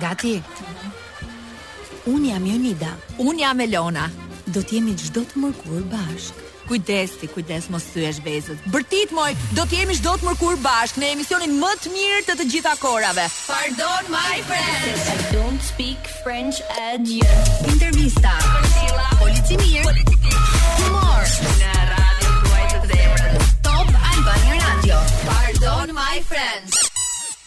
Gati. Unë jam Jonida. Unë jam Elona. Do të jemi çdo të mërkurë bashkë. Kujdes ti, kujdes mos thyesh vezët. Bërtit moj, do të jemi çdo të mërkurë bashkë në emisionin më të mirë të të gjitha kohërave. Pardon my friend. I don't speak French at you. Intervista. Polici mirë. Humor. Në radion tuaj të zemrës. Top Albania Radio. Pardon my friends.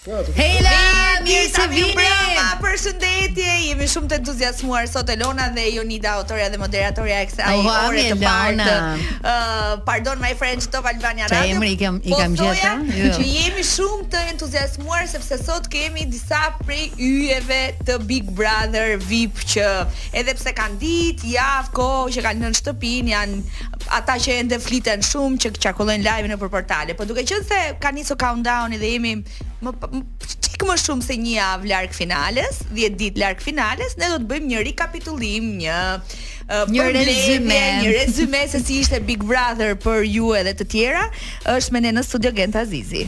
Hela, mirë se vini. Brava, përshëndetje. Jemi shumë të entuziazmuar sot Elona dhe Jonida, autorja dhe moderatorja e kësaj oh, ore të parë. Ëh, uh, pardon my friends Top Albania Radio. Çfarë emri i kam i pa kam gjetur? Po jo. që jemi shumë të entuziazmuar sepse sot kemi disa prej yjeve të Big Brother VIP që edhe pse kanë ditë, javë, kohë që kanë lënë shtëpinë, janë ata që ende fliten shumë që qarkullojnë lajme nëpër portale. Po duke qenë se ka nisur countdown-i dhe jemi një çik më shumë se një javë larg finales, 10 ditë larg finales, ne do të bëjmë një rikapitullim, një uh, një rezume, një rezume se si ishte Big Brother për ju edhe të tjera, është me ne në studio Gent Azizi.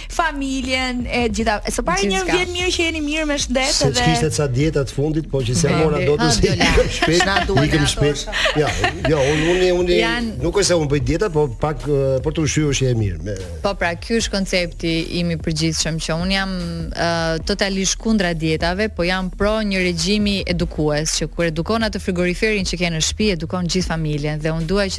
familjen e gjitha. E së pari më vjen mirë që jeni mirë me shëndet edhe. Se kishte ca dieta të fundit, po që s'e mora dot si. Shpejt, na duhet. Ikëm shpejt. Ja, jo, unë unë unë nuk është se unë bëj dieta, po pak për të ushqyer është e mirë. Me... Po pra, ky është koncepti im i përgjithshëm që un jam uh, totalisht kundra dietave, po jam pro një regjimi edukues që kur edukon atë frigoriferin që ke në shtëpi, edukon gjithë familjen dhe un dua që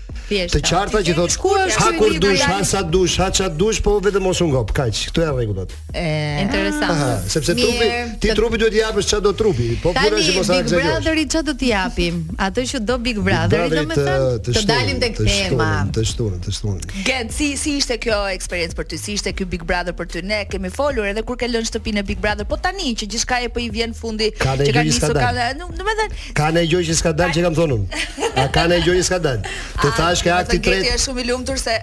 Thjesht. Të qarta që thotë ku është ha kur dush, ha sa dush, ha ça dush, po vetëm mos u ngop, kaq. Këto janë rregullat. Interesant. Aha, sepse trupi, ti trupit duhet t'i japësh ça do trupi, po kur është mos aksesh. Big Brother-it ça do t'i japim? Atë që do Big Brother, domethënë, të dalim tek tema. Të shtunë, të shtunë. Gent, si si ishte kjo eksperiencë për ty? Si ishte ky Big Brother për ty? Ne kemi folur edhe kur ke lënë shtëpinë e Big Brother, po tani që gjithçkaje po i vjen fundi, që ka nisur ka, domethënë, Ka nej gjë që s'ka dalë që kam thonë unë. A ka nej gjë që s'ka dalë? Të thash ke akti tretë. Ti je shumë i lumtur se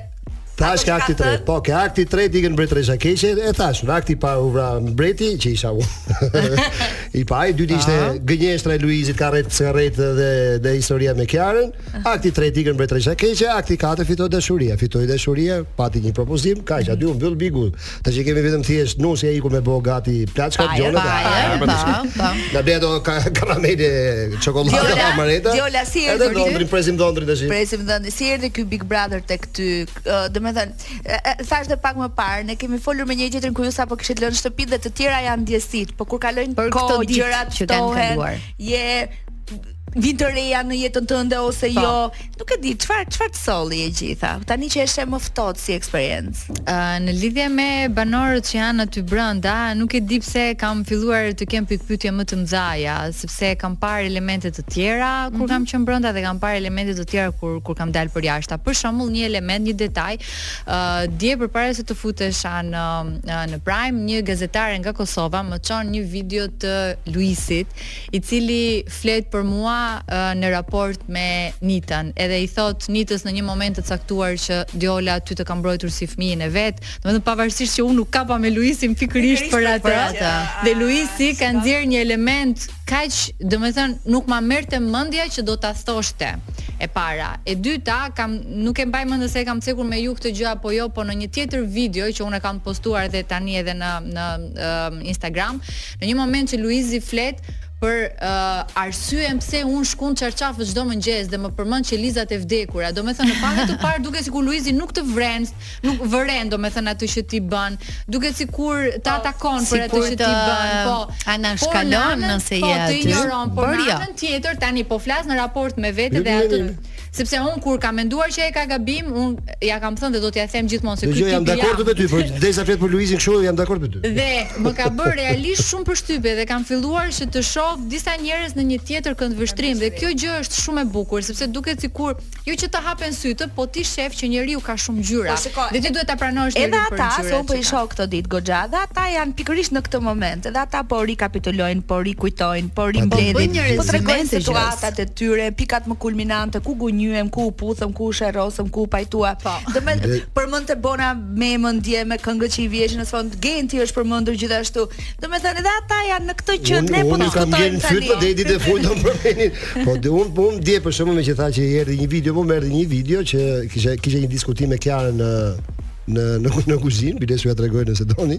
Tash ka akti tretë. Po, ke akti tretë ikën mbretëresha e keqe e thash, në akti parë u vra mbreti që isha unë. I pa i dytë ishte gënjeshtra e Luizit ka rreth se rreth dhe dhe historia me Kiarën. Akti tretë ikën mbretëresha e keqe, akti katër fitoi dashuria, fitoi dashuria, pati një propozim, kaq aty u mbyll bigu. Tash i kemi vetëm thjesht nusja ikun me bë gati plaçkat tona. Po, po, po. Na bëhet ato karamele çokoladë amareta. Jo, la si erdhi. Edhe dhëndrin, presim dhëndrin tash. Presim dhëndrin. Si erdhi ky Big Brother tek ty? Domethënë, thash edhe pak më parë, ne kemi folur me njëri-tjetrin kur ju sapo kishit lënë shtëpinë dhe të tjera janë ndjesitë, po kur kalojnë këto gjërat që kanë kaluar. Je Vijnë të reja në jetën tënde ose pa. Po. jo, nuk e di, çfarë çfarë të solli e gjitha. Tani që është më ftohtë si eksperiencë. Uh, në lidhje me banorët që janë aty brenda, nuk e di pse kam filluar të kem pikëpyetje më të mëdha, sepse kam parë elemente të tjera kur mm -hmm. kam qenë brenda dhe kam parë elemente të tjera kur kur kam dalë përjashta. Për shembull, një element, një detaj, uh, dje përpara se të futesha në në Prime, një gazetare nga Kosova më çon një video të Luizit, i cili flet për mua uh, në raport me Nitën, edhe i thotë Nitës në një moment të caktuar që Diola ty të ka mbrojtur si fëmijën e vet, domethënë pavarësisht që unë u kapa me Luizin pikërisht për atë. Dhe Luizi ka nxjerr një element kaq, domethënë nuk ma merrte mendja që do ta thoshte e para. E dyta, kam nuk e mbaj mend se e kam cekur me ju këtë gjë apo jo, po në një tjetër video që unë kam postuar dhe tani edhe në në uh, Instagram, Në një moment që Luizi flet për uh, arsyen pse unë shkund çarçafët çdo mëngjes dhe më përmend qelizat e vdekura. Domethënë në pamje të parë duket sikur Luizi nuk të vëren, nuk vëren domethënë atë që ti bën. Duket sikur të po, atakon për atë që ti bën. Po, anashkalon nëse po, je aty. Po, të injoron, por në jo. anën tjetër tani po flas në raport me veten dhe atë Sepse unë kur kam menduar që e ka gabim, unë ia kam thënë dhe do t'ia them gjithmonë se ky tip jam Dëgjoj, jam dakord me ty, por derisa flet për Luizin kështu, jam dakord me ty. Dhe më ka bërë realisht shumë përshtypje dhe kam filluar që të shoh disa njerëz në një tjetër këndvështrim dhe kjo gjë është shumë e bukur, sepse duket sikur jo që të hapen sytë, po ti shef që njeriu ka shumë ngjyra. Po, dhe ti duhet ta pranosh njeriu për ngjyrat. Edhe ata, se unë po i shoh këto ditë goxha, dhe ata janë pikërisht në këtë moment. Dhe ata po rikapitulojnë, po rikujtojnë, po rimbledhin, po tregojnë situatat e tyre, pikat më kulminante, ku u zhgënjyem, ku u puthëm, ku u sherrosëm, ku u pajtuam. Po. Diola përmendet të bona me mendje me këngët që i vije në sfond. Genti është përmendur gjithashtu. Domethënë edhe ata janë në këtë që ne po diskutojmë tani. Unë kam gjenë fyt dhe fund do përmeni. Po dhe unë po unë dje për shembull meqë tha që i erdhi një video, po më erdhi një video që kisha kisha një diskutim me Kiarën në në në, në kuzhinë, bile dhe ua tregoj nëse doni,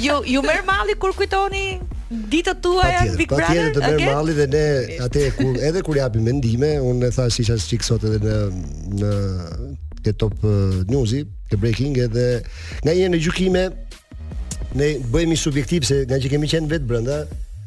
Ju ju merr malli kur kujtoni ditët tuaja në Big Brother? Patjetër, të merr okay? malli dhe ne atë kur edhe kur japim mendime, unë e thashë një çikë sot edhe në në te top uh, newsi, te breaking edhe nga një ne gjykime ne bëhemi subjektivë se ngaqë kemi qenë vetë brenda,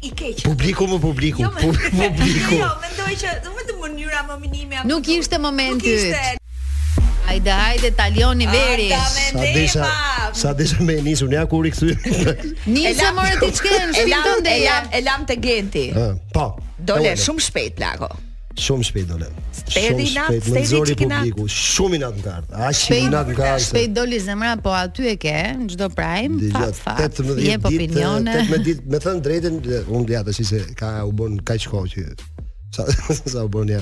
i keq. Publiku më publiku. Jo, publiku. Jo, mendoj që nuk vetëm mënyra nominimi apo nuk ishte momenti i yt. Hajde, hajde, batalioni veri. Sa desha, sa desha me nisur, ne akur i këthy. Nisë më rëti qëken, shpinë të ndeja. E lam të genti. Po. Dole, shumë shpejt, plako. Shumë shpejt dole. Shpejt i nat, shpejt një çik inat. Shumë inat në kartë. A shpejt inat në kartë. Shpejt doli zemra, po aty e ke, në çdo prajm, fa, fa. 18 ditë, 18 ditë, me thënë të drejtën, unë dhe atë si se ka u bon ka qko që, sa, sa u bon ja,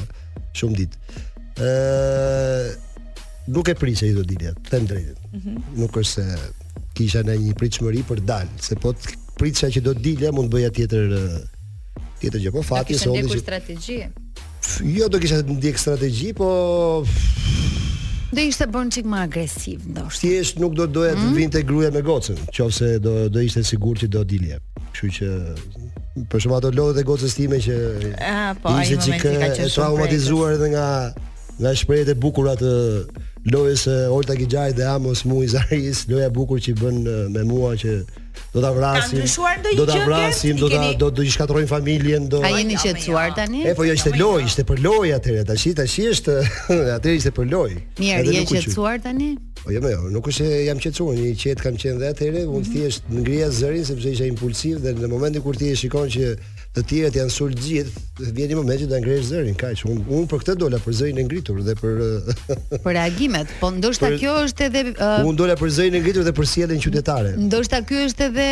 shumë ditë. Uh, nuk e prisja që do dilja, të them të drejtën. Mm -hmm. Nuk është se kisha ndonjë pritshmëri për të dalë, se po të prisja që do dilja, mund të bëja tjetër uh, Tjetër gjë, po fati është ndonjë gjë. strategji. Jo, do kisha ndjek strategji, po Do isha bërë një çik më agresiv ndoshta. Thjesht nuk do doja të mhm. vinte gruaja me gocën, nëse do do ishte e sigurt që do dilja. Kështu që për shkak ato lotët e gocës time që ah, po, ishte çik e traumatizuar edhe nga nga shprehjet e bukura të lojës së Olta Gixhaj dhe Amos Muji Zaharisë, loja e bukur që bënë me mua që do ta vrasim. Do ta vrasim, do ta do do i shkatërrojmë familjen, do. A jeni qetësuar tani? E po jo ishte lojë, ishte për lojë atëherë, tash tash është atëherë ishte për lojë. Mirë, je qetësuar tani? Po jo, jo, nuk është se jam qetësuar, i qetë kam qenë dhe atëherë, unë mhm. thjesht ngrija zërin sepse isha impulsiv dhe në momentin kur ti e shikon që Të tjerët janë sulur të gjithë, dhe vjen një moment që do ta ngresh zërin, kaq. Unë un për këtë dola për zërin e ngritur dhe për për reagimet, po ndoshta për... kjo është edhe uh... Unë dola për zërin e ngritur dhe për sjelljen qytetare. Ndoshta ky është edhe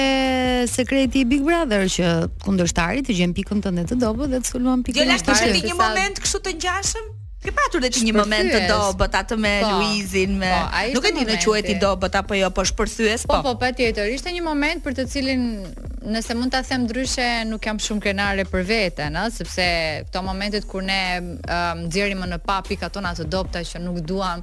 sekreti i Big Brother që kundërshtari të gjen pikën tënde të dobët dhe të sulmon pikën tënde. Zhaklina një moment kështu të ngjashëm? Ke patur dhe ti një moment të dobët atë me po, Luizin me po, nuk e di në quhet i dobët apo jo, po shpërthyes po. Po, po patjetër, ishte një moment për të cilin nëse mund ta them ndryshe, nuk jam shumë krenare për veten, ëh, sepse këto momentet kur ne um, nxjerrim më në pah pika tona të dobta që nuk duam,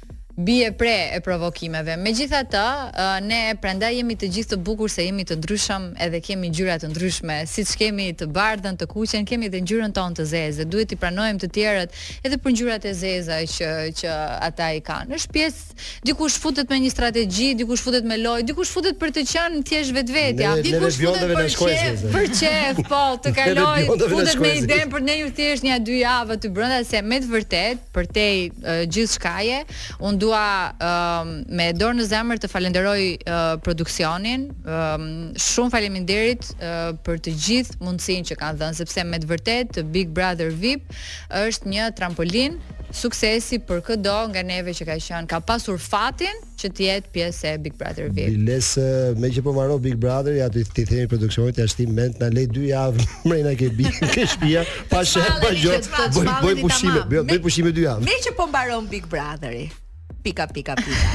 Biem pre e provokimeve. Megjithatë, ne prandaj jemi të gjithë të bukur se jemi të ndryshëm, edhe kemi ngjyra të ndryshme, siç kemi të bardhën, të kuqen, kemi edhe ngjyrën tonë të zezë dhe duhet t'i pranojmë të tjerët edhe për ngjyrat e zeza që që ata i kanë. Është pjesë, dikush futet me një strategji, dikush futet me lojë, dikush futet për të qenë thjesht vetvetja. Ne dikush futet për qejf, për qejf, po, të kaloj, futet me idenë për të ndenjur thjesht një dy javë aty brenda se me të vërtet përtej uh, gjithçkaje. Unë dua uh, me dorë në zemër të falenderoj uh, produksionin. Um, shumë faleminderit uh, për të gjithë mundësinë që na kanë dhënë sepse me të vërtetë Big Brother VIP është një trampolin suksesi për këdo nga neve që ka qenë ka pasur fatin që të jetë pjesë e Big Brother VIP. Biles, meqë po mbaron Big Brother, ja t'i t'i themi produksionit ia shtim mend të na lejë dy javë mrena ke bi ke shtëpia, pa shef, pa gjë. Bëj bëj pushime, bëj bëj pushime dy javë. Meqë po mbaron Big Brotheri. Pika pika pika.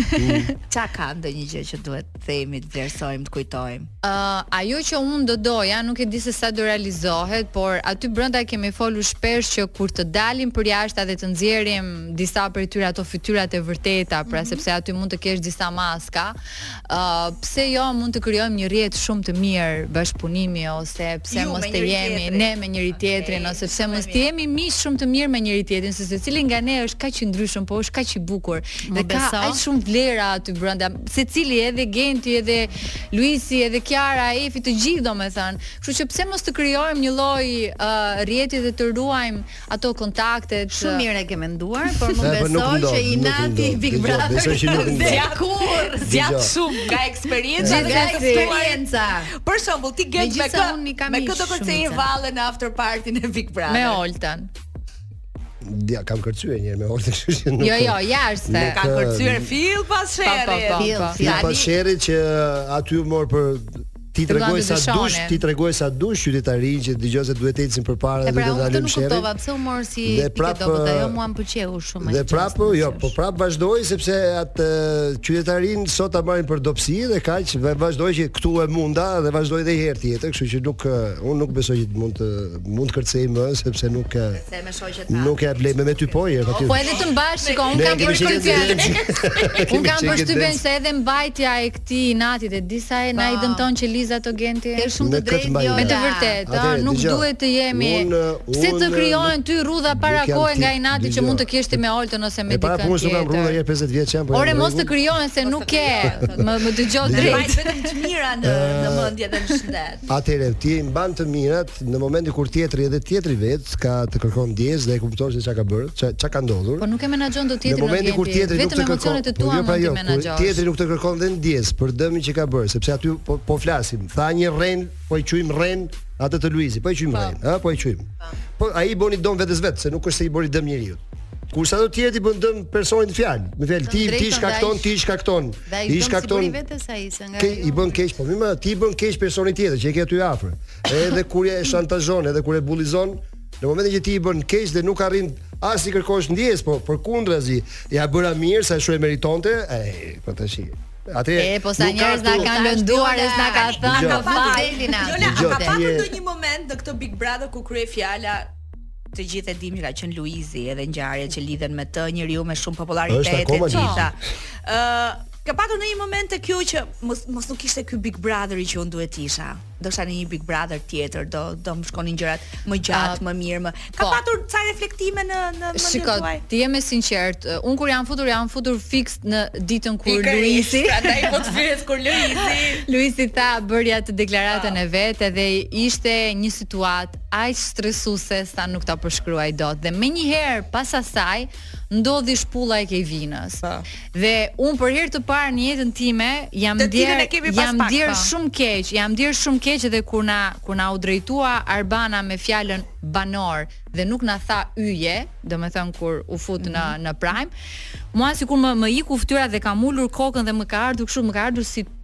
Çka ka ndonjë gjë që duhet të themi, të vlerësojmë, të kujtojmë? Uh, ajo që unë do doja, nuk e di se sa do realizohet, por aty brenda kemi folu shpesh që kur të dalim përjashta dhe të nxjerrim disa prej tyre ato fytyrat e vërteta, pra mm -hmm. sepse aty mund të kesh disa maska, uh, pse jo mund të krijojmë një rrjet shumë të mirë bashkëpunimi ose pse mos të jemi ne me njëri tjetrin okay, ose pse mos të jemi miq shumë të mirë me njëri tjetrin, se secili nga ne është kaq i ndryshëm, po është kaq i bukur. Më beso. Dhe ka aq shumë vlera aty brenda. Secili edhe Genti, edhe Luisi, edhe Kiara, Efi, të gjithë domethënë. Kështu që pse mos të krijojmë një lloj uh, rrjeti dhe të ruajmë ato kontaktet. Shumë mirë e ke menduar, por më beso që inati Big Brother. Besoj që nuk ndodh. Jo, ku, zgjat shumë nga eksperienca dhe nga eksperienca. Për shembull, ti gjet me këtë me këtë kërcejë valle në after party në Big Brother. Me Olten. Ja, kam kërcyer një herë me Oltën, kështu që nuk. Jo, jo, jashtë. Nuk, Ka eh, kërcyer fill pas Po, po, sherrit. po, po. Fill Tani- pas sherrit që aty u mor për t'i Të tregoj sa dush, t'i tregoj sa dush qytetarin që dëgjon se duhet të ecin përpara E dhe pra, të unë këtë ndalojmë nuk sherrin. kuptova, pse u mor si Dhe pikë prapë, dobët, ajo mua më pëlqeu shumë. Dhe prapë, jo, po prapë vazhdoi sepse atë eh, qytetarin sot ta marrin për dobësi dhe kaq vazhdoi që këtu e munda dhe vazhdoi edhe një herë tjetër, kështu që nuk eh, unë nuk besoj që mund të mund të kërcej më sepse nuk e kërcej me shoqet ta. Nuk e blej me me ty po je aty. Po edhe të mbash, shiko, un kam përshtypjen. Un kam përshtypjen se edhe mbajtja e këtij inati disi na i po. dëmton që Liza të genti. Ke shumë të drejtë jo. Me të vërtetë, ëh, ah, nuk duhet të jemi. Pse të krijohen ty rrudha para kohë nga inati që mund të kesh ti me Oltën ose me dikënd tjetër. Para punës nuk kam rrudha je 50 vjeç jam. Po Ore mos të krijohen se nuk ke. Më më dëgjoj drejt. Vetëm të mira në në mendje dhe në shëndet. Atëherë ti i mban të mirat në momentin kur tjetri edhe tjetri vetë ka të kërkon ndjesë dhe e kupton se çka ka bërë, ça ça ka ndodhur. Po nuk e menaxhon dot tjetrin në momentin kur tjetri nuk të kërkon. Po jo pra jo, tjetri nuk të kërkon dhe ndjesë për dëmin që ka bërë, sepse aty po po flasim. Tha një rrenë, po e quajmë rrenë atë të Luizi, po e quajmë rrenë, ë po e quajmë. Po ai i bëni dëm vetes vet, se nuk është se i bëri dëm njeriut. Kurse ajo tjetra i bën dëm personit fjalë. Me fjalë ti ti shkakton, ti shkakton. Ti shkakton. Ti vetes ai se nga. Ti i bën keq, po më ti bën keq personit tjetër që e ke aty afër. Edhe kur e shantazhon, edhe kur e bullizon, në momentin që ti i bën keq dhe nuk arrin as t'i kërkosh ndjesë, po përkundrazi, ia bëra mirë sa shumë e meritonte, ai po tash. Atë e po sa njerëz na kanë lënduar e s'na ka thënë më fal. Jola, ka pasur ndonjë moment në këtë Big Brother ku kryefjala Të gjithë e dimë që ka qenë Luizi edhe ngjarje që lidhen me të, njeriu me shumë popullaritet e gjitha. Ë, ka patur në një moment të kjo që mos mos nuk ishte ky Big Brother që unë duhet isha. Do isha në një Big Brother tjetër, do do më shkonin gjërat më gjatë, më mirë, më. Ka po. patur ca reflektime në në mendjen tuaj. Shiko, të jem e sinqert, unë kur jam futur, jam futur fiks në ditën kur Luizi. Prandaj po të pyes kur Luizi. Luizi tha bëri atë deklaratën po. e vet, edhe ishte një situatë Aq stresuese sa nuk ta përshkruaj dot dhe menjëherë pas asaj ndodhi shpulla e Kevinës. Po. Dhe un për herë të parë në jetën time jam ndier Të cilën e kemi pas jam pak, ndier po. shumë keq, jam ndier shumë keq edhe kur na kur na u drejtua Arbana me fjalën banor dhe nuk na tha yje, domethënë kur u fut në në prime. Mua sikur më më iku fytyra dhe kam ulur kokën dhe më ka ardhur kështu, më ka ardhur si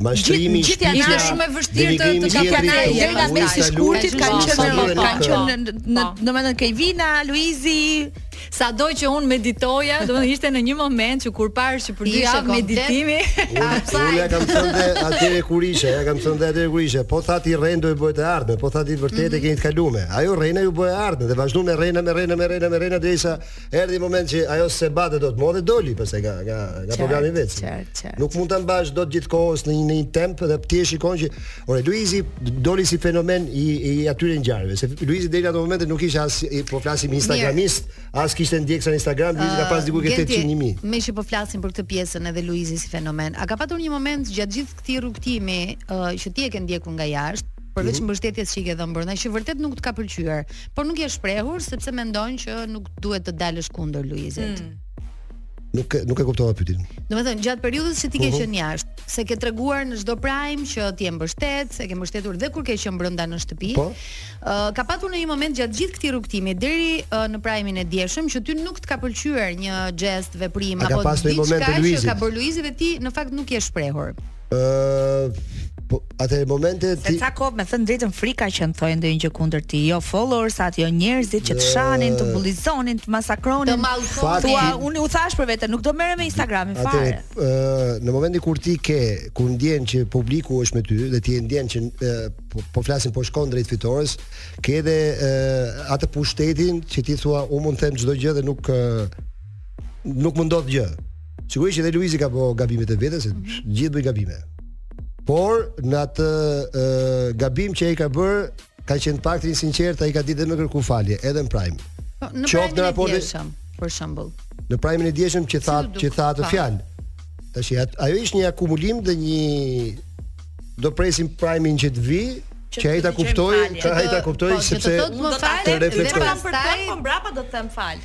Mashtrimi, shpifja, ishte shumë e vështirë të të kapja gjë, nga mesi i shkurtit, kanë qenë në kanë qenë në domethënë Kevina, Luizi, Sado që unë meditoja, do të ishte në një moment që kur parë që për dy javë meditimi, unë ja kam thënë dhe atyre kur ishe, ja kam thënë dhe atyre kur ishe, po tha ti rrenë do bëhet e ardhme, po tha ti vërtet e mhm. keni të kalume, ajo rrena ju bëhet e ardhme dhe vazhdon me rrenë, me rrenë, me rrenë, me rrenë, derisa Erdhi moment që ajo s'e mbante dot më dhe doli pastaj nga nga nga programi vetë. Çert, çert. Nuk mund ta mbash dot gjithë kohën në një në një temp dhe ti e shikon që ore Luizi doli si fenomen i i atyre ngjarjeve. Se Luizi deri ato momente nuk ishte as po flasim instagramist, as kishte ndjeksa në Instagram, Luizi ka ah, pas diku te 800 mijë. Meqë po flasim për këtë pjesën edhe Luizi si fenomen. A ka patur një moment gjatë gjithë këtij rrugëtimi uh, që ti e ke ndjekur nga jashtë? Përveç mbështetjes që i ke dhënë brenda, që vërtet nuk të ka pëlqyer, por nuk je shprehur sepse mendon që nuk duhet të dalësh kundër Luizit. Mm. Nuk e, nuk e kuptova pyetjen. Domethënë gjatë periudhës që ti ke uh mhm. -huh. qenë jashtë, se ke treguar në çdo prime që ti e mbështet, se ke mbështetur dhe kur ke qenë brenda në shtëpi. Po. Uh, ka patur ndonjë moment gjatë gjithë këtij rrugëtimi deri uh, në prime-in e djeshëm që ty nuk të ka pëlqyer një gjest, veprim apo diçka që ka bërë Luizi dhe ti në fakt nuk je shprehur. Po, ato momente ti... Se ca kohë me thënë të drejtën frika që në thoje ndonjë gjë kundër tij, jo followers-at, jo njerëzit që të shanin, të bullizonin, të masakronin. Të mallkonin. Thua, unë u thash për vete, nuk do merrem me Instagramin, fare. Atë, në momentin kur ti ke, kur ndjen që publiku është me ty, dhe ti e ndjen që po, po flasin po shkon drejt fitores, ke edhe atë pushtetin që ti thua, unë mund të them çdo gjë dhe nuk nuk më ndodh gjë. Sigurisht që dhe Luizi ka bërë gabimet e veta se të gjithë bëjnë gabime. Por në atë e, gabim që ai ka bërë, ka qenë pak i sinqertë, ai ka ditë me kërku falje, edhe në prime. Po, në prime-in e djeshëm për shembull. Në prime-in e djeshëm që tha që tha atë fjalë. Tash ajo ishte një akumulim dhe një do presim prime-in që të vijë, që ai ta kuptojë, që ai ta kuptojë po, sepse të reflektojë. Dhe pastaj po mbrapa do të them më fal.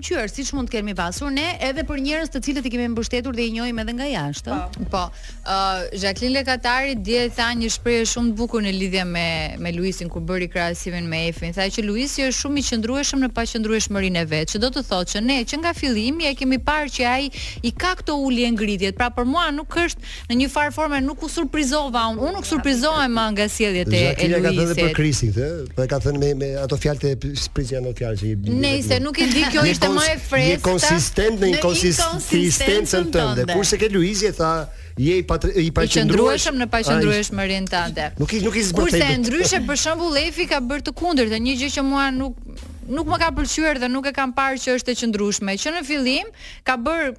pëlqyer, siç mund të kemi pasur ne edhe për njerëz të cilët i kemi mbështetur dhe i njohim edhe nga jashtë. Po. Po. Ë uh, Jacqueline Lekatari dje tha një shprehje shumë të bukur në lidhje me me Luisin kur bëri krahasimin me Efin. Tha që Luisi është shumë i qëndrueshëm në paqëndrueshmërinë e vet, që do të thotë që ne që nga fillimi e kemi parë që ai i ka këto ulje ngritjet. Pra për mua nuk është Në një farë forme nuk u surprizova unë, unë nuk surprizohem më nga sjelljet e Luisit. Jacqueline ka thënë për Krisin këtë, po e ka thënë me, me ato fjalë të Krisin ato fjalë që i bën. Nëse nuk e di kjo ishte më e freskët. Je konsistent në inkonsistencën tënde. Kurse te Luizi e tha je i pa, i paqëndrueshëm në paqëndrueshmërinë tënde. Nuk i nuk i zbërthej. Kurse ndryshe për shembull Efi ka bërë të kundërtën, një gjë që mua nuk nuk më ka pëlqyer dhe nuk e kam parë që është e qëndrueshme. Që në fillim ka bërë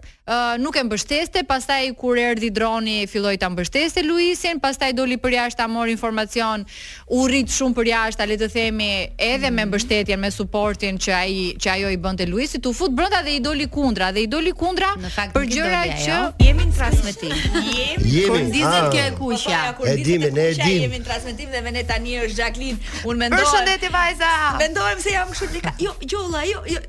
nuk e mbështeste, pastaj kur erdhi droni filloi ta mbështeste Luisin, pastaj doli për jashtë mori informacion, u rrit shumë për jashtë, le të themi, edhe me mbështetjen, me suportin që ai që ajo i bënte Luisit, u fut brenda dhe i doli kundra, dhe i doli kundra për gjëra që jemi në transmetim. Jemi. Kur ndizet ah. kjo e kuqja. Po, po, e dimë, ne e dimë. Jemi në transmetim dhe me ne tani është Jacqueline. Unë mendoj. Përshëndetje vajza. Mendoj se jam kështu. Jo, jo, jo, jo.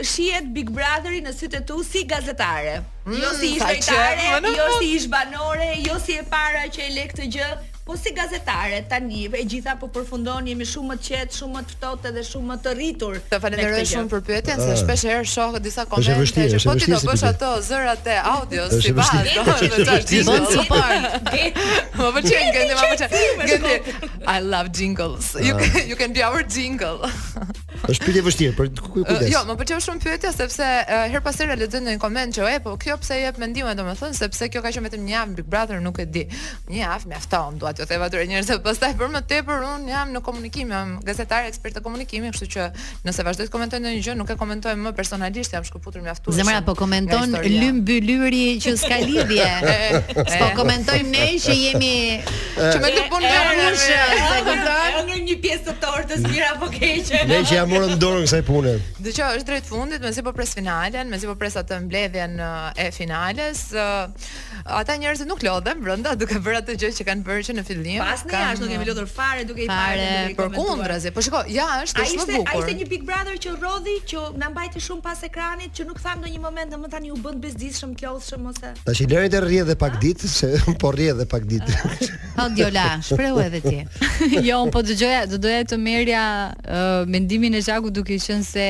Shihet Big Brotheri në sytë e tu si gazetare, mm, jo si ish lojtare, jo si ish banore, jo si e para që e la këtë gjë, po si gazetare tani e gjitha po përfundon jemi shumë më të qetë, shumë më të ftohtë dhe shumë më të rritur. Të falenderoj shumë për pyetjen se ah. shpeshherë shoh disa komente që po ti do bësh ato zërat e audios si pa. Bën support. Më pëlqen gjendja, më pëlqen. I love jingles. You ah. can, you can be our jingle. Është pyetje e vështirë, por kujdes. Jo, më pëlqeu shumë pyetja sepse herë pas here lexoj ndonjë koment që e po kjo pse jep mendime domethënë sepse kjo ka qenë vetëm një javë në Big Brother nuk e di. Një javë mjafton, dua t'ju them atyre njerëzve pastaj për më tepër unë jam në komunikim, jam gazetare, eksperte komunikimi, kështu që nëse vazhdoj të komentoj ndonjë gjë nuk e komentoj më personalisht, jam shkëputur mjaftueshëm. Zemra po komenton Lym Bylyri që s'ka lidhje. Po komentojmë ne që jemi që me lupun me rrush, e kupton? Në një pjesë të tortës mirë apo keqe. Ne që ia morëm dorën kësaj pune. Dëgjo, është drejt fundit, mezi po pres finalen, mezi po pres atë mbledhjen e finales. Ata njerëzit nuk lodhen brenda duke bërë atë gjë që kanë bërë që në fillim. Po as ne jashtë nuk kemi lodhur fare duke i parë dhe duke i komentuar. Përkundrazi, po shiko, jashtë është më bukur. Ai ishte një Big Brother që rrodhi, që na mbajti shumë pas ekranit, që nuk thamë ndonjë moment, domethënë u bënë të bezdisshëm, të lodhshëm ose. Tash i lëre të rrjedhë edhe pak ditë se po rrjedh edhe pak ditë. Hë Djola, shprehu edhe ti. Jo, un po dëgjoja, do doja të merrja mendimin e Zhakut duke qenë se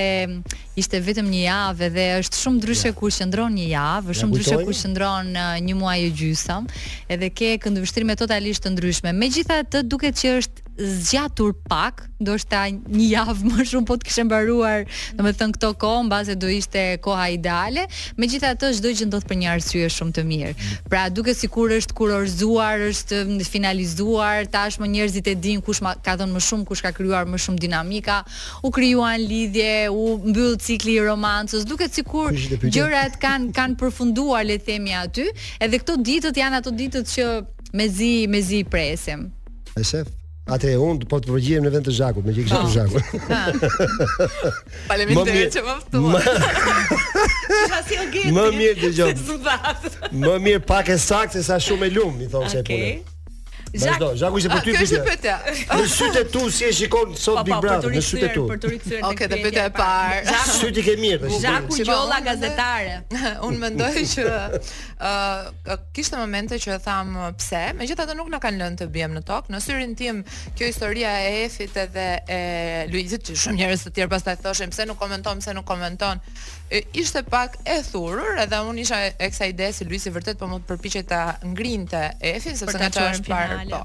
ishte vetëm një javë dhe është shumë ndryshe kur qëndron një javë, është shumë ndryshe kur qëndron një muaj e gjysëm, edhe ke këndvështrime totalisht të ndryshme. Megjithatë, duket që është zgjatur pak, ndoshta një javë më shumë po të kishte mbaruar, domethënë këto kohë mbase do ishte koha ideale. Megjithatë, çdo gjë ndodh për një arsye shumë të mirë. Pra, duket sikur është kurorzuar, është finalizuar, tashmë njerëzit e dinë kush ma, ka dhënë më shumë, kush ka krijuar më shumë dinamika. u krijuan lidhje, u mbyll cikli i romancës, duket sikur gjërat kanë kanë përfunduar le të themi aty, edhe këto ditët janë ato ditët që mezi mezi i presim. E shef, atëherë unë po të përgjigjem në vend të Zhakut, meqë ishte të Zhakut. Faleminderit që më ftuat. Më mirë dëgjoj. Më mirë pak e saktë se sa shumë e për lumë, i thonë se po. Zhak, Vazhdo, Zhaku ishte për ty pyetje. pyetja. Në sytë tu si e shikon sot po, po, Big Brother në sytë tu? Për t'u rikthyer tek Okej, pyetja e parë. Zhaku sytë i ke mirë tash. Zhaku Djola gazetare. Unë mendoj që ë kishte momente që tham pse, megjithatë nuk na kanë lënë të biem në tokë. Në syrin tim kjo historia e Efit edhe e Luizit, që shumë njerëz të tjerë pastaj thoshin pse nuk komenton, pse nuk komenton. Ishte pak e thurur, edhe unë isha e kësaj ide se Luizi vërtet po më përpiqej ta ngrinte Efin sepse nga çfarë është parë, po.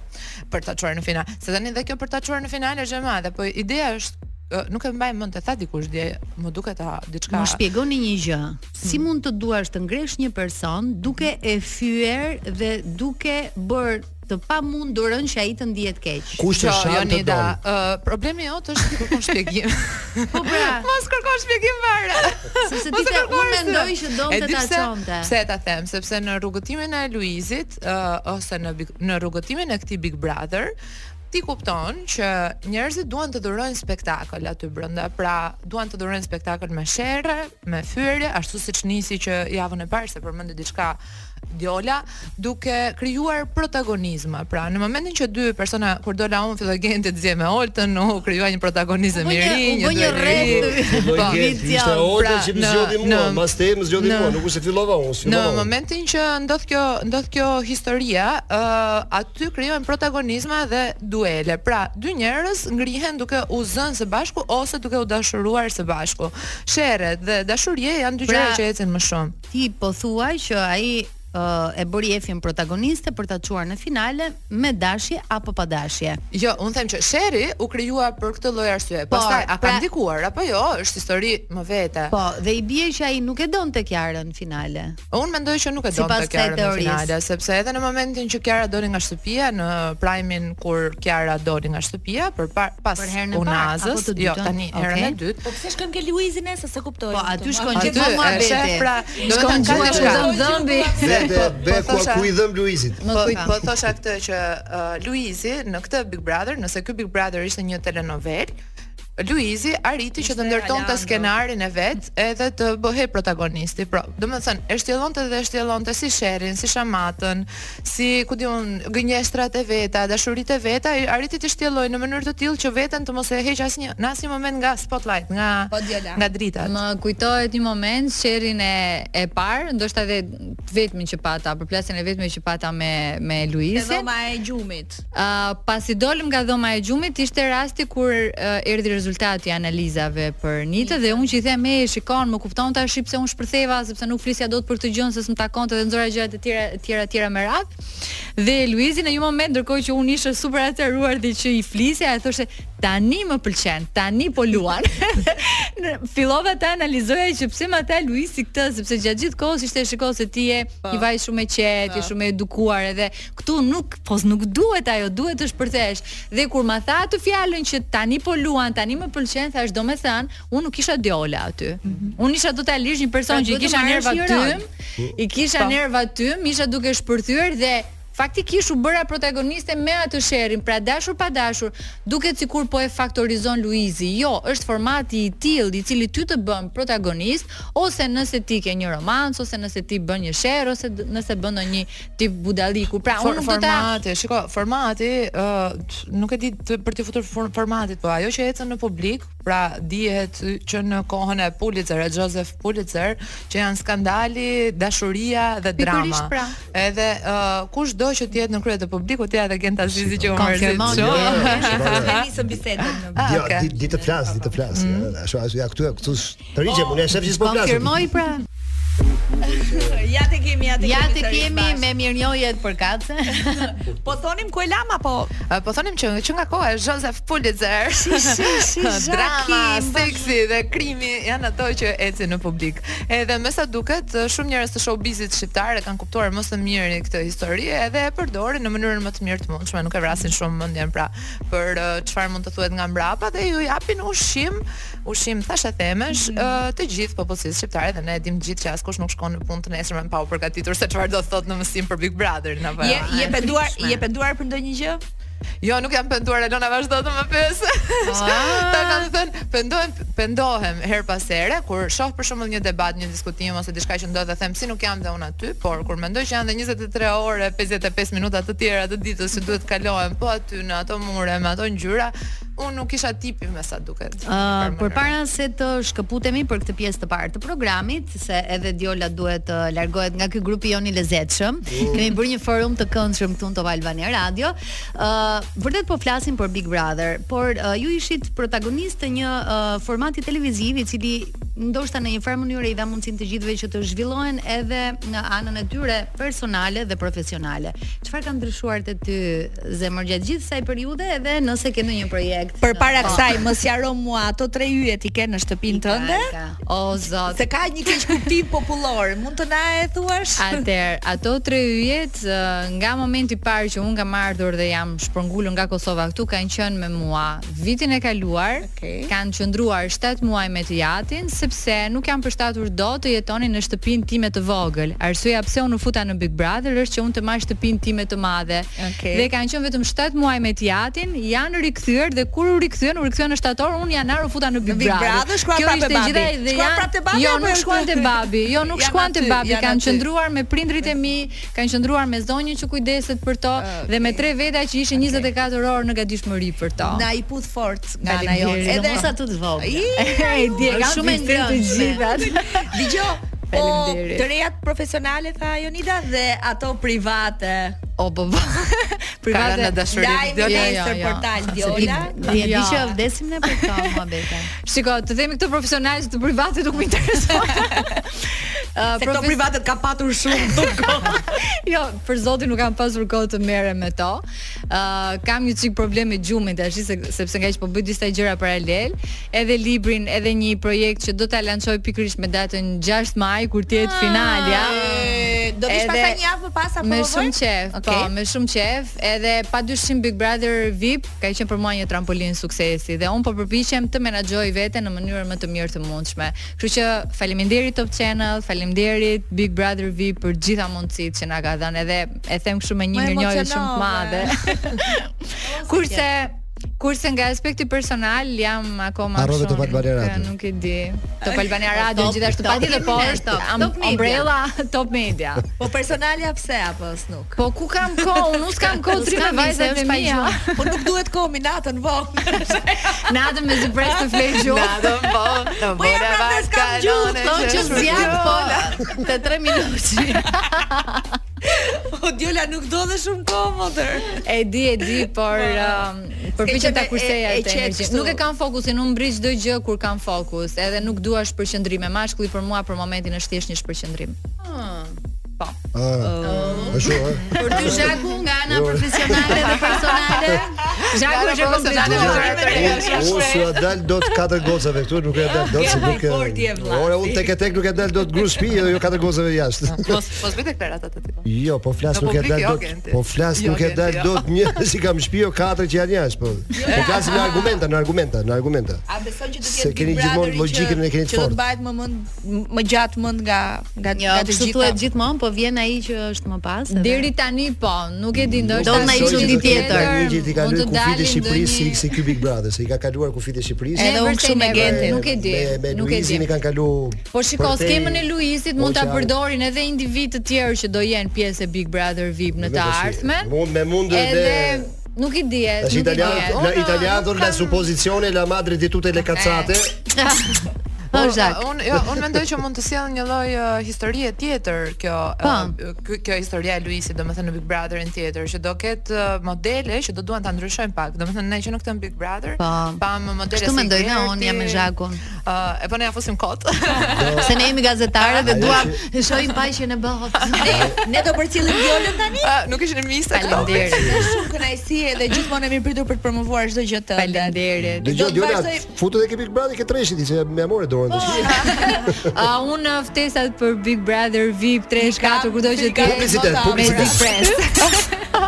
Për ta çuar në finale. Se tani dhe kjo për ta çuar në finale është e madhe, po ideja është nuk e mbaj mend të tha dikush dje, më duket tha diçka. Më shpjegoni një gjë. Si hmm. mund të duash të ngresh një person duke e fyer dhe duke bër të pamundurën që ai të ndihet keq. Kush të shan të don? Ë problemi jot është ti kërkon shpjegim. Po pra, mos kërkon shpjegim fare. Sepse ti të unë mendoj që do të ta çonte. Pse ta them? Sepse në rrugëtimin e Luizit ë ose në në rrugëtimin e këtij Big Brother ti kupton që njerëzit duan të dhurojnë spektakël aty brenda, pra duan të dhurojnë spektakël me sherre, me fyerje, ashtu siç nisi që javën e parë se përmendi diçka Djola, duke krijuar protagonizëm. Pra, në momentin që dy persona kur Djola filloi direkt të zihej me Oltën, u krijua një protagonizëm i ri, një duel i ri. Po, pra, ishte Olta që më zgjodhi mua, pastaj më zgjodhi mua, nuk është se fillova unë, si Në momentin që ndodh kjo, ndodh kjo historia, ë aty krijohen protagonizma dhe duele. Pra, dy njerëz ngrihen duke u zënë së bashku ose duke u dashuruar së bashku. Sherre dhe dashuri janë dy pra, gjëra që ecin më shumë. Ti po thua që ai uh, e bëri Efin protagoniste për ta çuar në finale me dashje apo pa dashje. Jo, un them që sherri u krijua për këtë lloj arsye. Po, Pastaj a ka pra, ndikuar apo jo, është histori më vete. Po, dhe i bie që ai nuk e donte Kiarën në finale. Unë mendoj që nuk e donte Kiarën në finale, sepse edhe në momentin që Kiara doli nga shtëpia në prajmin kur Kiara doli nga shtëpia për pa, pas unazës. Jo, tani okay. herën e dytë. Po pse shkon ke Luizin se s'e kuptoj. Po aty shkon gjithmonë vetë. Pra, shkon gjuha ka të dhemb dhëmbi. Vetë be ku ku i dhemb Luizit. Po po thosha këtë që uh, Luizi në këtë Big Brother, nëse ky Big Brother ishte një telenovelë, Luizi arriti që të ndërtonte skenarin e vet edhe të bëhej protagonisti. Pra, domethënë e shtjellonte dhe e shtjellonte si sherrin, si shamatën, si ku di unë gënjeshtrat e veta, dashuritë e veta, arriti të shtjellojë në mënyrë të tillë që veten të mos e heqë asnjë në asnjë moment nga spotlight, nga po, nga drita. Më kujtohet një moment sherrin e e parë, ndoshta edhe të vetmin që pata, përplasjen e vetme që pata me me Luizin. Dhoma e gjumit. Uh, pasi dolëm nga dhoma e gjumit, ishte rasti kur uh, erdhi rezultati i analizave për Nitën dhe unë që i them, "E shikon, më kupton tash pse unë shpërtheva, sepse nuk flisja dot për këtë gjë, se s'më takonte dhe nxora gjëra të tjera, të tjera, të tjera me radhë." Dhe Luizi në një moment ndërkohë që unë isha super e acaruar dhe që i flisja, më thoshte, "Tani më pëlqen, tani po luan." Fillova të analizoja që pse ma tha Luizi këtë, sepse gjatë gjithë kohës ishte shiko se ti je po. një vajzë shumë e qetë, po. shumë e edukuar edhe Këtu nuk po nuk duhet ajo, duhet të shpërthesh. Dhe kur ma tha atë fjalën që tani po luan, tani më pëlqen, thashë domethënë, unë nuk isha Jola aty. Mm -hmm. Unë isha totalisht një person pra, që i kisha nervat tym, i kisha po. nervat tym, isha duke shpërthyer dhe faktikisht u bëra protagoniste me atë sherrin, pra dashur pa dashur, duket sikur po e faktorizon Luizi. Jo, është formati i tillë i cili ty të bën protagonist ose nëse ti ke një romancë ose nëse ti bën një sherr ose nëse bën ndonjë tip budalliku. Pra unë nuk do ta formati, shiko, formati ë uh, nuk e di të, për t'i futur formatit, po ajo që ecën në publik, pra dihet që në kohën e Pulitzer, e Joseph Pulitzer, që janë skandali, dashuria dhe drama. Pra. Edhe ë uh, kushdo që të jetë në krye të publikut, ja edhe Gent Azizi që u mërzit. Konfirmon. Jo, jo, jo. Ne nisëm bisedën. Ah, do të flas, do të flas. Mm. Ashtu ashtu ja këtu këtu Të rriqem, unë e shef që s'po flas. Konfirmoj pra. ja te kemi, ja te kemi. Ja te kemi me mirënjohje për kace. po thonim ku e lamë apo? Po thonim që që nga koha e Joseph Pulitzer. Si si si drama, seksi dhe krimi janë ato që ecin në publik. Edhe me sa duket, shumë njerëz të showbizit shqiptar e kanë kuptuar më së miri këtë histori edhe e përdorin në mënyrën më të mirë të mundshme, nuk e vrasin shumë mendjen pra për çfarë mund të thuhet nga mbrapa dhe u japin ushqim ushqim thashethemesh mm -hmm. uh, të gjithë popullsisë shqiptare dhe ne e dimë gjithë që askush nuk shkon në punë të nesërmen pa u përgatitur se çfarë do të thotë në mësim për Big Brother në vend. Je je penduar, je penduar për ndonjë gjë? Jo, nuk jam penduar, Elona vazhdo të më pyesë. Ah. Ta kam thënë, pendohem, pendohem herë pas here kur shoh për shembull një debat, një diskutim ose diçka që ndodh dhe them si nuk jam dhe unë aty, por kur mendoj që janë dhe 23 orë 55 minuta të tjera të ditës që duhet të kalohen po aty në ato mure, me ato ngjyra, Unë nuk isha tipi me sa duket. Uh, por para se të shkëputemi për këtë pjesë të parë të programit, se edhe Djola duhet të largohet nga ky grupi jonë i lezetshëm. Mm. Kemi bërë një forum të këndshëm këtu në Top Albania Radio. Uh, vërtet po flasim për Big Brother, por uh, ju ishit protagonistë të një uh, formati televiziv i cili ndoshta në një farë mënyrë i dha mundësinë të gjithëve që të zhvillohen edhe në anën e tyre personale dhe profesionale. Çfarë ka ndryshuar te ty zemër gjatë gjithë kësaj periudhe edhe nëse ke ndonjë projekt. Përpara po. kësaj më sqaro mua ato tre yjet i ke në shtëpinë tënde? O zot. Se ka një keqkuptim popullor, mund të na e thuash? Atëherë, ato tre yjet nga momenti i parë që unë kam ardhur dhe jam shpërngulur nga Kosova këtu kanë qenë me mua vitin e kaluar. kanë qëndruar shtatë muaj me të jatin, sepse nuk janë përshtatur dot të jetonin në shtëpinë time të vogël. Arsyeja pse u futa në Big Brother është që unë të marr shtëpinë time të madhe. Okay. Dhe kanë qenë vetëm shtatë muaj me të jatin, janë rikthyer dhe kur u rikthyen, u rikthyen në shtator, në janar u futa në Big, në Big Brother. Shkuan Kjo ishte babi. gjitha dhe janë. Shkuan prapë te babi. Jo, nuk shkuan te babi. Jo, nuk shkuan te babi. Kanë qëndruar me prindrit e mi, kanë qëndruar me zonjën që kujdeset për to okay. dhe me tre veta që ishin okay. 24 orë në gatishmëri për to. Na i puth fort nga ana jonë. Edhe sa të të vogël. Ai di, ka shumë ndër të gjitha. Dëgjo. Po, të rejat profesionale tha Jonida dhe ato private. O po. po. Private në dashuri. Lajmi jo, jo, jo, jo. portal Diola. Se e di që vdesim ne për këto muhabete. Shiko, të themi këto profesionale të private nuk më intereson. Uh, Se këto privatet ka patur shumë të kohë. jo, për zotin nuk kam pasur kohë të merrem me to. Uh, kam një çik problem me gjumin tashi se, sepse ngaqë po bëj disa gjëra paralel, edhe librin, edhe një projekt që do ta lançoj pikërisht me datën 6 maj kur të jetë ah, finalja. Do vish pas një javë më pas apo me shumë qejf, okay. po, me shumë qejf, edhe pa dyshim Big Brother VIP ka qenë për mua një trampolinë suksesi dhe unë po përpiqem të menaxhoj veten në mënyrën më të mirë të mundshme. Kështu që faleminderit Top Channel, faleminderit Big Brother VIP për gjitha mundësitë që na ka dhënë edhe e them kështu me një mirënjohje shumë të madhe. Kurse Kurse nga aspekti personal jam akoma shumë. Top Albania Radio. Nuk e di. Top Albania Radio gjithashtu patjetër po është Top ombrella Top Media. Po personalja pse apo s'nu? Po ku kam kohë, unë nuk kam kohë të rri me vajzat e mia. Po nuk duhet kohë mi natën po. natën mezi pres të fle gjumë. Natën po. Në po ja pra s'kam gjumë, po që zjat po. Të tre minuti. Po jo la nuk do dhe shumë kohë, motër. E di, e di, por po. um, përpiqem ta kursej atë energji. Nuk e kam fokusin, unë mbrij çdo gjë kur kam fokus, edhe nuk dua shpërqendrim. Mashkulli për mua për momentin është thjesht një shpërqendrim. Ah. Po. Ëh. Ashtu ëh. Për ty Zhaku nga ana jo. profesionale dhe personale. Zhaku është kompletuar. Unë s'ua dal dot katër gocave këtu, nuk e dal dot se nuk e. Ore unë tek e tek nuk e dal dot gruas në shtëpi, jo, jo katër gocave jashtë. Mos mos vetë këta ata të tij. Jo, po flas nuk e dal dot. Po flas nuk e dal dot një që kam shtëpi jo katër që janë jashtë, po. Po flasim me argumenta, në argumenta, në argumenta. A beson që do të jetë gjithmonë logjikën e keni fort. Që do të mbahet më mend më gjatë mend nga nga jo, nga të gjitha. Jo, thuhet gjithmonë, po vjen ai që është më pas. Edhe. Deri tani po, nuk e di ndoshta. Do na dalë çudi tjetër. Një gjë i ka lënë kufit e Shqipërisë si si ky Big Brother, se i ka kaluar kufit e Shqipërisë. Edhe unë kështu me Gentin, nuk e di. Nuk e di. Ne kanë kalu. Po shiko, skemën e Luisit mund ta përdorin edhe individë të tjerë që do jenë pjesë e Big Brother VIP në të ardhmen. Mundet, e mundur edhe Nuk i dihet. Tash italian, ai italiani thotë la supposizione è la madre di tutte le cazzate. Po, un jo, un mendoj që mund të sjell një lloj uh, historie tjetër kjo po. uh, kjo historia e Luisit, domethënë në Big Brotherin tjetër, që do ketë uh, modele që do duan ta ndryshojnë pak. Domethënë ne që në këtë Big Brother, pa, po. pa më modele. Kështu mendoj ne, un jam me Zhakun. Uh, e po ne ja fusim kot. Se ne jemi gazetarë dhe duam të shohim pak çfarë bëhet. Ne ne do përcjellim Violën tani. Uh, nuk ishin mirë sa Faleminderit. Shumë kënaqësi edhe gjithmonë je e mirëpritur për të promovuar çdo gjë të. Faleminderit. Do të vazhdoj. Futu dhe ke Big Brother ke treshi që më amore dorën të shih. A un uh, ftesat për Big Brother VIP 3 4 kudo që të. Publicitet, publicitet.